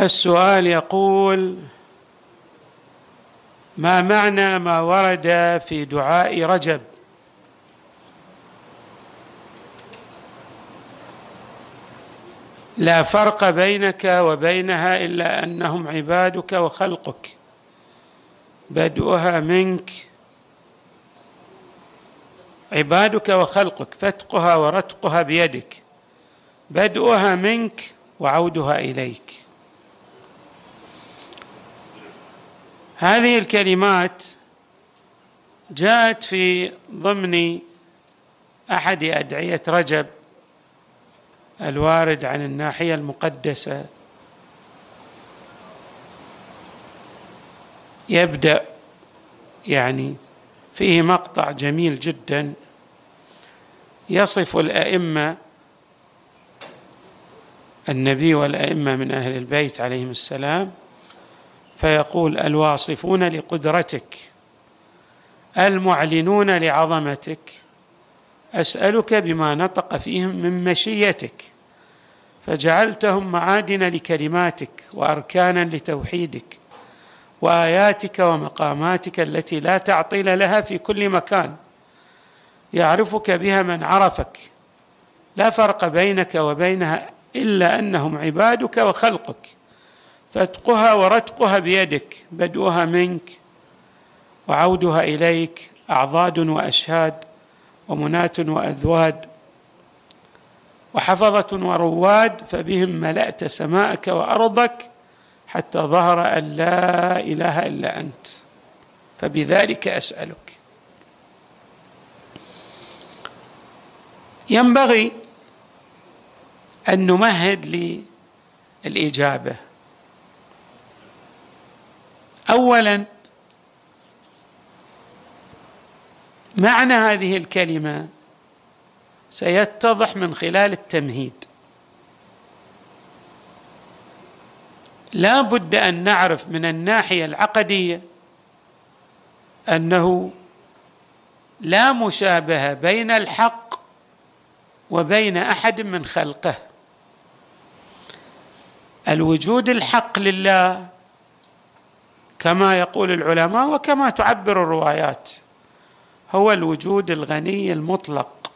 السؤال يقول ما معنى ما ورد في دعاء رجب؟ لا فرق بينك وبينها إلا أنهم عبادك وخلقك بدؤها منك. عبادك وخلقك فتقها ورتقها بيدك بدؤها منك وعودها إليك. هذه الكلمات جاءت في ضمن أحد أدعية رجب الوارد عن الناحية المقدسة. يبدأ يعني فيه مقطع جميل جدا. يصف الأئمة النبي والأئمة من أهل البيت عليهم السلام فيقول الواصفون لقدرتك المعلنون لعظمتك أسألك بما نطق فيهم من مشيتك فجعلتهم معادن لكلماتك وأركانا لتوحيدك وآياتك ومقاماتك التي لا تعطيل لها في كل مكان. يعرفك بها من عرفك. لا فرق بينك وبينها إلا أنهم عبادك وخلقك. فتقها ورتقها بيدك بدؤها منك وعودها إليك أعضاد وأشهاد ومناة واذواد وحفظة ورواد فبهم ملأت سماءك وأرضك حتى ظهر أن لا إله إلا أنت. فبذلك أسألك. ينبغي أن نمهد للإجابة. اولا معنى هذه الكلمة سيتضح من خلال التمهيد. لا بد أن نعرف من الناحية العقدية أنه لا مشابهه بين الحق وبين أحد من خلقه. الوجود الحق لله كما يقول العلماء وكما تعبر الروايات هو الوجود الغني المطلق.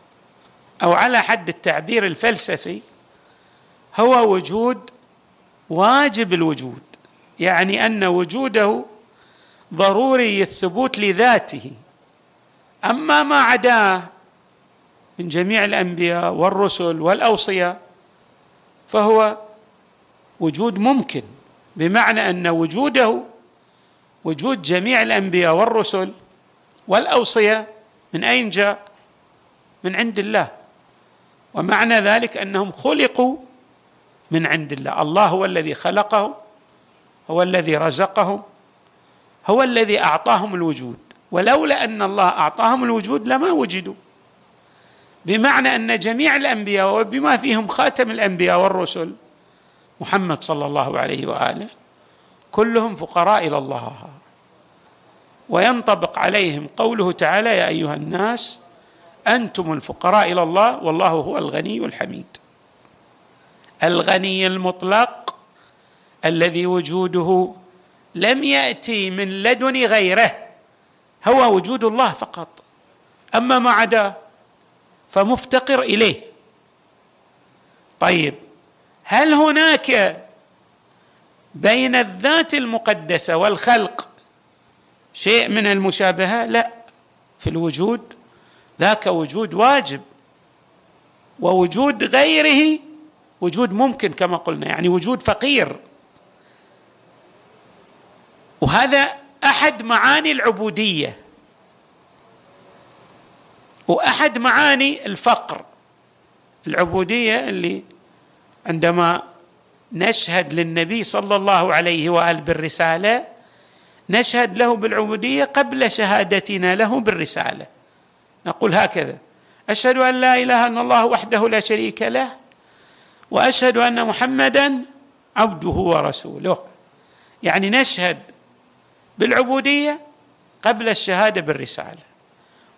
أو على حد التعبير الفلسفي هو وجود واجب الوجود يعني أن وجوده ضروري الثبوت لذاته. أما ما عداه من جميع الأنبياء والرسل والأوصياء فهو وجود ممكن بمعنى أن وجوده وجود جميع الأنبياء والرسل والاوصياء من أين جاء؟ من عند الله. ومعنى ذلك أنهم خلقوا من عند الله. الله هو الذي خلقهم هو الذي رزقهم هو الذي أعطاهم الوجود. ولولا أن الله أعطاهم الوجود لما وجدوا. بمعنى أن جميع الأنبياء وبما فيهم خاتم الأنبياء والرسل محمد صلى الله عليه وآله كلهم فقراء إلى الله. وينطبق عليهم قوله تعالى يا أيها الناس أنتم الفقراء إلى الله والله هو الغني الحميد. الغني المطلق الذي وجوده لم يأتي من لدن غيره هو وجود الله فقط. أما ما عداه فمفتقر إليه. طيب هل هناك بين الذات المقدسة والخلق. شيء من المشابهة؟ لا. في الوجود ذاك وجود واجب ووجود غيره وجود ممكن كما قلنا يعني وجود فقير. وهذا أحد معاني العبودية. وأحد معاني الفقر. العبودية اللي عندما نشهد للنبي صلى الله عليه واله بالرسالة نشهد له بالعبودية قبل شهادتنا له بالرسالة. نقول هكذا أشهد أن لا إله إلا الله وحده لا شريك له وأشهد أن محمدا عبده ورسوله. يعني نشهد بالعبودية قبل الشهادة بالرسالة.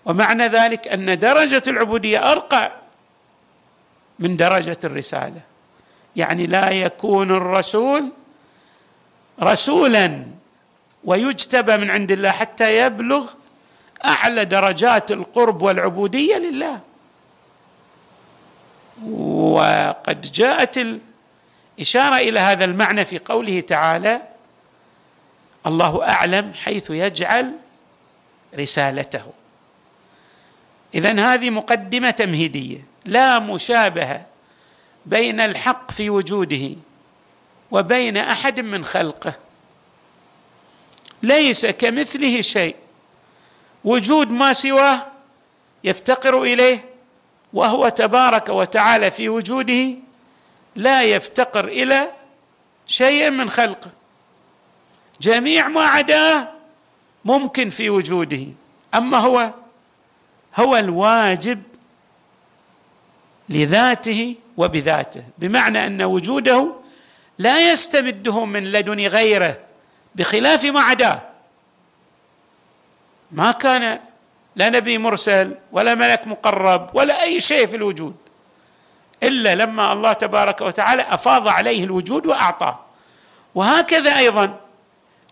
ومعنى ذلك أن درجة العبودية أرقى من درجة الرسالة. يعني لا يكون الرسول رسولا ويجتبى من عند الله حتى يبلغ أعلى درجات القرب والعبودية لله. وقد جاءت الإشارة إلى هذا المعنى في قوله تعالى الله أعلم حيث يجعل رسالته. اذا هذه مقدمة تمهيدية لا مشابهة بين الحق في وجوده وبين أحد من خلقه. ليس كمثله شيء. وجود ما سواه يفتقر إليه وهو تبارك وتعالى في وجوده لا يفتقر إلى شيء من خلقه. جميع ما عداه ممكن في وجوده أما هو هو الواجب لذاته وبذاته بمعنى أن وجوده لا يستمده من لدن غيره بخلاف ما عداه. ما كان لا نبي مرسل ولا ملك مقرب ولا أي شيء في الوجود إلا لما الله تبارك وتعالى أفاض عليه الوجود وأعطاه. وهكذا أيضا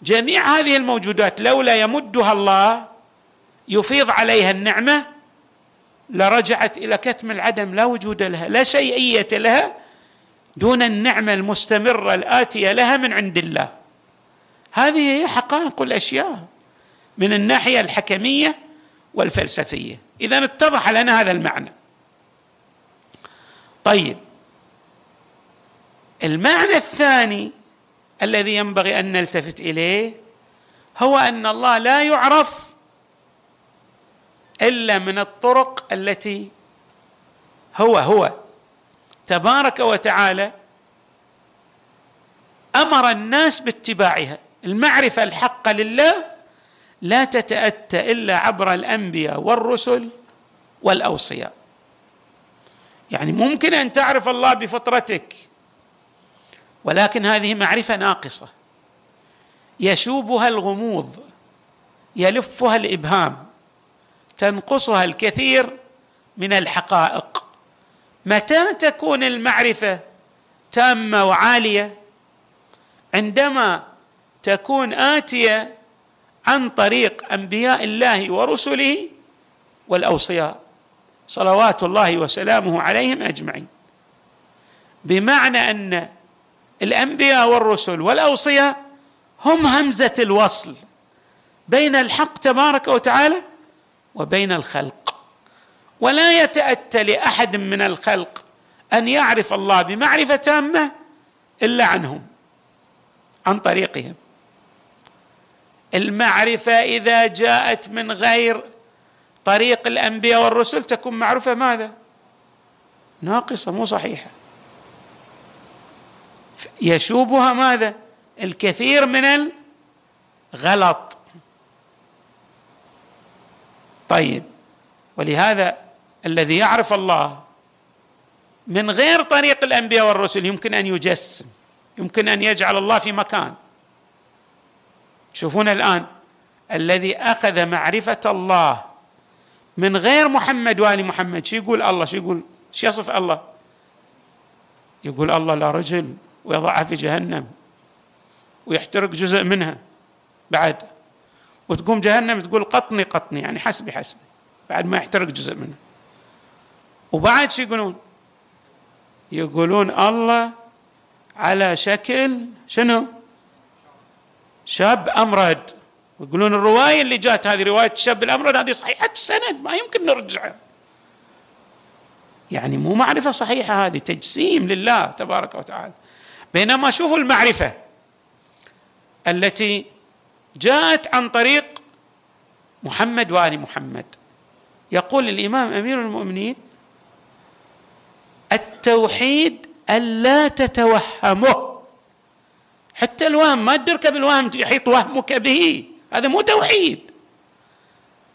جميع هذه الموجودات لولا يمدها الله يفيض عليها النعمة لرجعت إلى كتم العدم لا وجود لها لا شيئية لها دون النعمة المستمرة الآتية لها من عند الله. هذه هي حقائق الأشياء من الناحية الحكمية والفلسفية. إذا اتضح لنا هذا المعنى. طيب. المعنى الثاني الذي ينبغي أن نلتفت إليه هو أن الله لا يعرف إلا من الطرق التي هو هو. تبارك وتعالى أمر الناس باتباعها. المعرفة الحقه لله لا تتأتى إلا عبر الأنبياء والرسل والأوصياء. يعني ممكن أن تعرف الله بفطرتك ولكن هذه معرفة ناقصة. يشوبها الغموض يلفها الإبهام. تنقصها الكثير من الحقائق. متى تكون المعرفة تامة وعالية؟ عندما تكون آتية عن طريق أنبياء الله ورسله والأوصياء صلوات الله وسلامه عليهم أجمعين. بمعنى أن الأنبياء والرسل والأوصياء هم همزة الوصل بين الحق تبارك وتعالى وبين الخلق. ولا يتأتى لأحد من الخلق أن يعرف الله بمعرفة تامة إلا عنهم عن طريقهم. المعرفة إذا جاءت من غير طريق الأنبياء والرسل تكون معروفة ماذا؟ ناقصة مو صحيحة. يشوبها ماذا؟ الكثير من الغلط. طيب. ولهذا الذي يعرف الله من غير طريق الأنبياء والرسل يمكن أن يجسم يمكن أن يجعل الله في مكان. تشوفون الآن الذي أخذ معرفة الله من غير محمد وآل محمد شو يقول الله؟ شو يقول؟ شو يصف الله؟ يقول الله لا رجل ويضعها في جهنم ويحترق جزء منها بعد. وتقوم جهنم تقول قطني قطني يعني حسبي حسبي بعد ما يحترق جزء منها وبعد شو يقولون؟ يقولون الله على شكل شنو؟ شاب أمرد. ويقولون الرواية اللي جات هذه رواية الشاب الأمرد هذه صحيحة السند ما يمكن نرجعها. يعني مو معرفة صحيحة هذه تجسيم لله تبارك وتعالى. بينما شوفوا المعرفة التي جاءت عن طريق محمد وآل محمد. يقول الإمام أمير المؤمنين التوحيد ألا تتوهمه. حتى الوهم ما تركب الوهم يحيط وهمك به. هذا مو توحيد.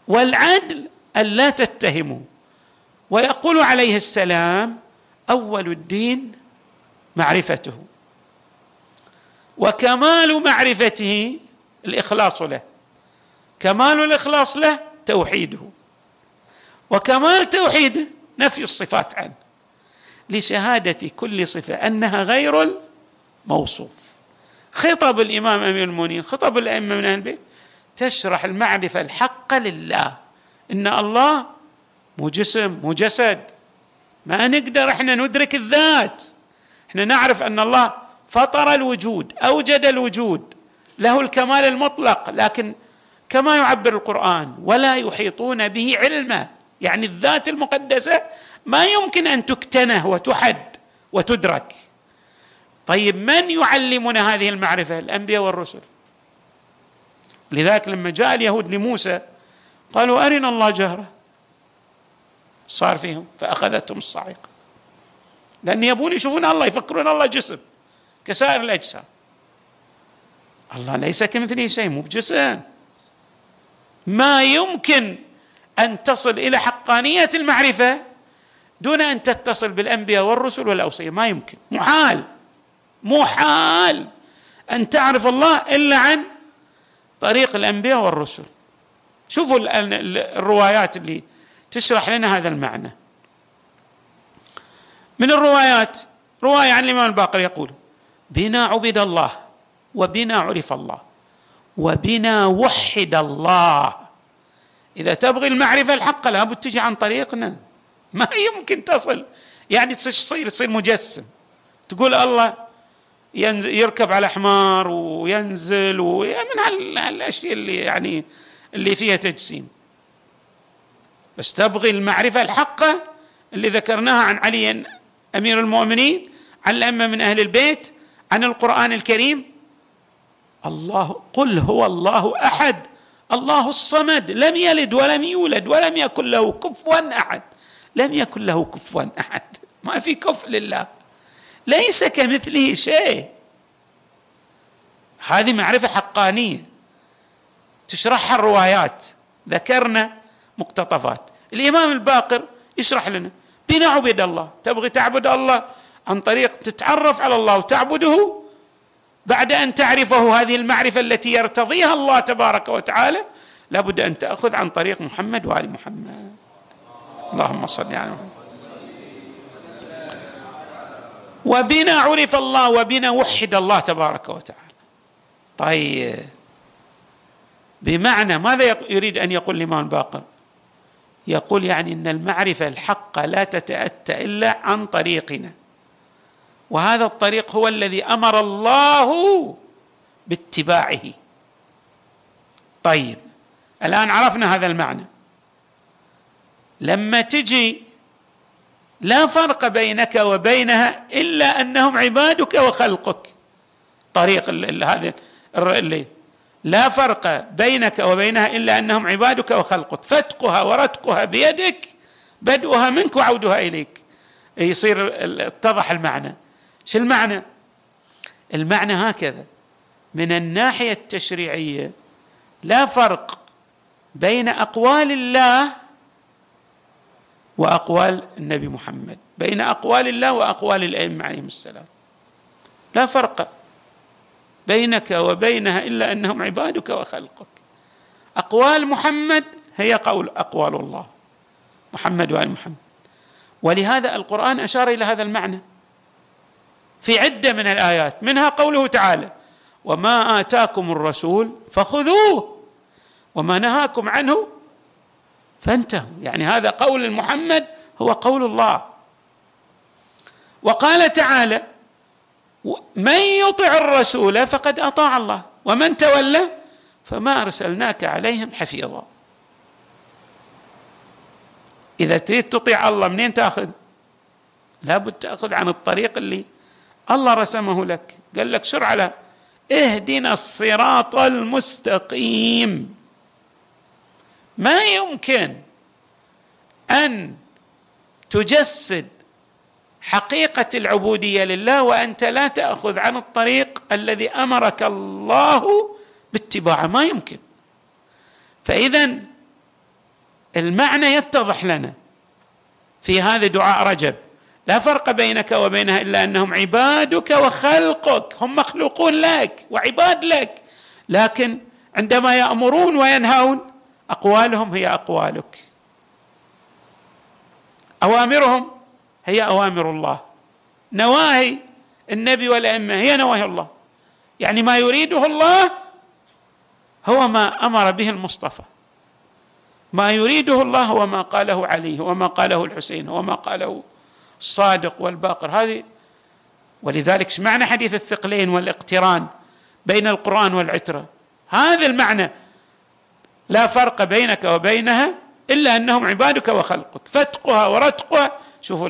والعدل ألا تتهمه. ويقول عليه السلام أول الدين معرفته. وكمال معرفته الإخلاص له. كمال الإخلاص له توحيده. وكمال توحيده نفي الصفات عنه. لشهادة كل صفة أنها غير الموصوف. خطب الإمام أمير المؤمنين خطب الأئمة من أهل البيت تشرح المعرفة الحقه لله. إن الله مو جسم مو جسد. ما نقدر إحنا ندرك الذات. إحنا نعرف أن الله فطر الوجود أوجد الوجود. له الكمال المطلق لكن كما يعبر القرآن ولا يحيطون به علما. يعني الذات المقدسة ما يمكن أن تكتنه وتحد وتدرك. طيب من يعلمنا هذه المعرفة؟ الأنبياء والرسل. لذلك لما جاء اليهود لموسى قالوا أرنا الله جهرة. صار فيهم فأخذتهم الصاعقة. لأن يبون يشوفون الله يفكرون الله جسم كسائر الأجسام. الله ليس كمثله شيء مو بجسم. ما يمكن أن تصل إلى حقانية المعرفة دون أن تتصل بالأنبياء والرسل والأوصية. ما يمكن. محال محال أن تعرف الله إلا عن طريق الأنبياء والرسل. شوفوا الروايات اللي تشرح لنا هذا المعنى. من الروايات؟ رواية عن الإمام الباقر يقول بنا عبد الله وبنا عرف الله. وبنا وحد الله. إذا تبغي المعرفة الحقه لابد تجي عن طريقنا. ما يمكن تصل. يعني تصير تصير مجسم. تقول الله ينزل يركب على حمار وينزل ومن هالأشياء اللي يعني اللي فيها تجسيم. بس تبغي المعرفة الحقه اللي ذكرناها عن علي أمير المؤمنين عن الأئمة من أهل البيت عن القرآن الكريم الله قل هو الله أحد الله الصمد لم يلد ولم يولد ولم يكن له كفوا أحد لم يكن له كفوا أحد. ما في كف لله. ليس كمثله شيء. هذه معرفة حقانية. تشرحها الروايات. ذكرنا مقتطفات. الإمام الباقر يشرح لنا. بنعبد الله. تبغي تعبد الله؟ عن طريق تتعرف على الله وتعبده؟ بعد أن تعرفه هذه المعرفة التي يرتضيها الله تبارك وتعالى لابد أن تأخذ عن طريق محمد وآل محمد. اللهم صل على محمد. وبنا عرف الله وبنا وحد الله تبارك وتعالى. طيب. بمعنى ماذا يريد أن يقول الإمام الباقر؟ يقول يعني إن المعرفة الحقه لا تتأتى إلا عن طريقنا. وهذا الطريق هو الذي أمر الله باتباعه. طيب الآن عرفنا هذا المعنى. لما تجي لا فرق بينك وبينها إلا أنهم عبادك وخلقك. طريق هذا لا فرق بينك وبينها إلا أنهم عبادك وخلقك. فتقها ورتقها بيدك بدؤها منك وعودها إليك. يصير اتضح المعنى. شو المعنى؟ المعنى هكذا. من الناحية التشريعية لا فرق بين أقوال الله وأقوال النبي محمد بين أقوال الله وأقوال الأئمة عليهم السلام. لا فرق بينك وبينها إلا أنهم عبادك وخلقك. أقوال محمد هي قول أقوال الله محمد وآل محمد. ولهذا القرآن أشار إلى هذا المعنى. في عدة من الآيات منها قوله تعالى وما آتاكم الرسول فخذوه وما نهاكم عنه فانتهوا. يعني هذا قول محمد هو قول الله. وقال تعالى من يطع الرسول فقد أطاع الله ومن تولى فما أرسلناك عليهم حفيظا. إذا تريد تطيع الله منين تأخذ؟ لابد تأخذ عن الطريق اللي الله رسمه لك. قال لك سر على اهدنا الصراط المستقيم. ما يمكن أن تجسد حقيقة العبودية لله وأنت لا تأخذ عن الطريق الذي أمرك الله باتباعه. ما يمكن. فاذا المعنى يتضح لنا في هذا دعاء رجب. لا فرق بينك وبينها إلا أنهم عبادك وخلقك هم مخلوقون لك وعباد لك. لكن عندما يأمرون وينهون أقوالهم هي أقوالك. أوامرهم هي أوامر الله. نواهي النبي والأئمة هي نواهي الله. يعني ما يريده الله هو ما أمر به المصطفى. ما يريده الله هو ما قاله علي هو ما قاله الحسين هو ما قاله الصادق والباقر. هذه ولذلك سمعنا حديث الثقلين والاقتران بين القرآن والعترة. هذا المعنى لا فرق بينك وبينها إلا أنهم عبادك وخلقك. فتقها ورتقها شوفوا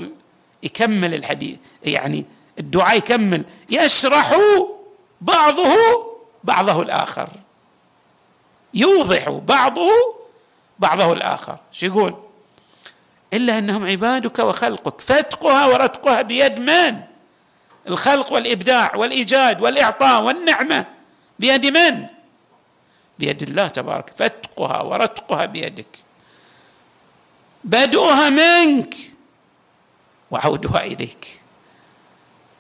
يكمل الحديث يعني الدعاء يكمل. يشرح بعضه بعضه الآخر. يوضح بعضه بعضه الآخر. شو يقول؟ إلا أنهم عبادك وخلقك. فتقها ورتقها بيد من؟ الخلق والإبداع والإيجاد والإعطاء والنعمة. بيد من؟ بيد الله تبارك. فتقها ورتقها بيدك. بدؤها منك وعودها إليك.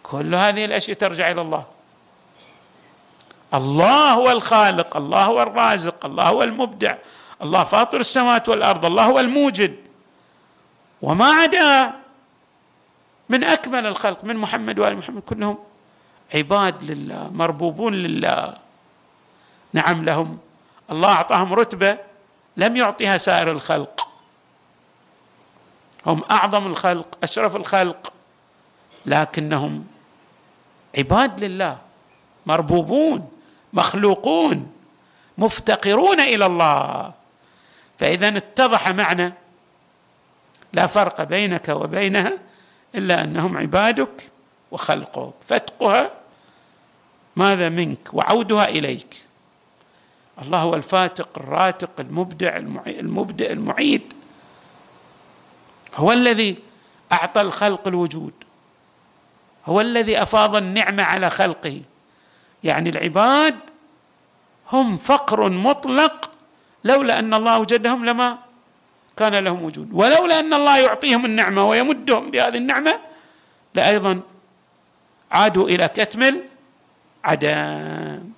كل هذه الأشياء ترجع إلى الله. الله هو الخالق الله هو الرازق الله هو المبدع الله فاطر السماوات والأرض الله هو الموجد. وما عدا من أكمل الخلق من محمد وآل محمد كلهم عباد لله مربوبون لله. نعم لهم. الله أعطاهم رتبة لم يعطيها سائر الخلق. هم أعظم الخلق أشرف الخلق لكنهم عباد لله مربوبون مخلوقون مفتقرون إلى الله. فإذا اتضح معنى لا فرق بينك وبينها إلا أنهم عبادك وخلقك. فتقها ماذا منك وعودها إليك. الله هو الفاتق الراتق المبدع المبدع المعيد. هو الذي أعطى الخلق الوجود. هو الذي أفاض النعمة على خلقه. يعني العباد هم فقر مطلق لولا أن الله وجدهم لما كان لهم وجود. ولولا أن الله يعطيهم النعمة ويمدهم بهذه النعمة لايضا عادوا إلى كتم العدم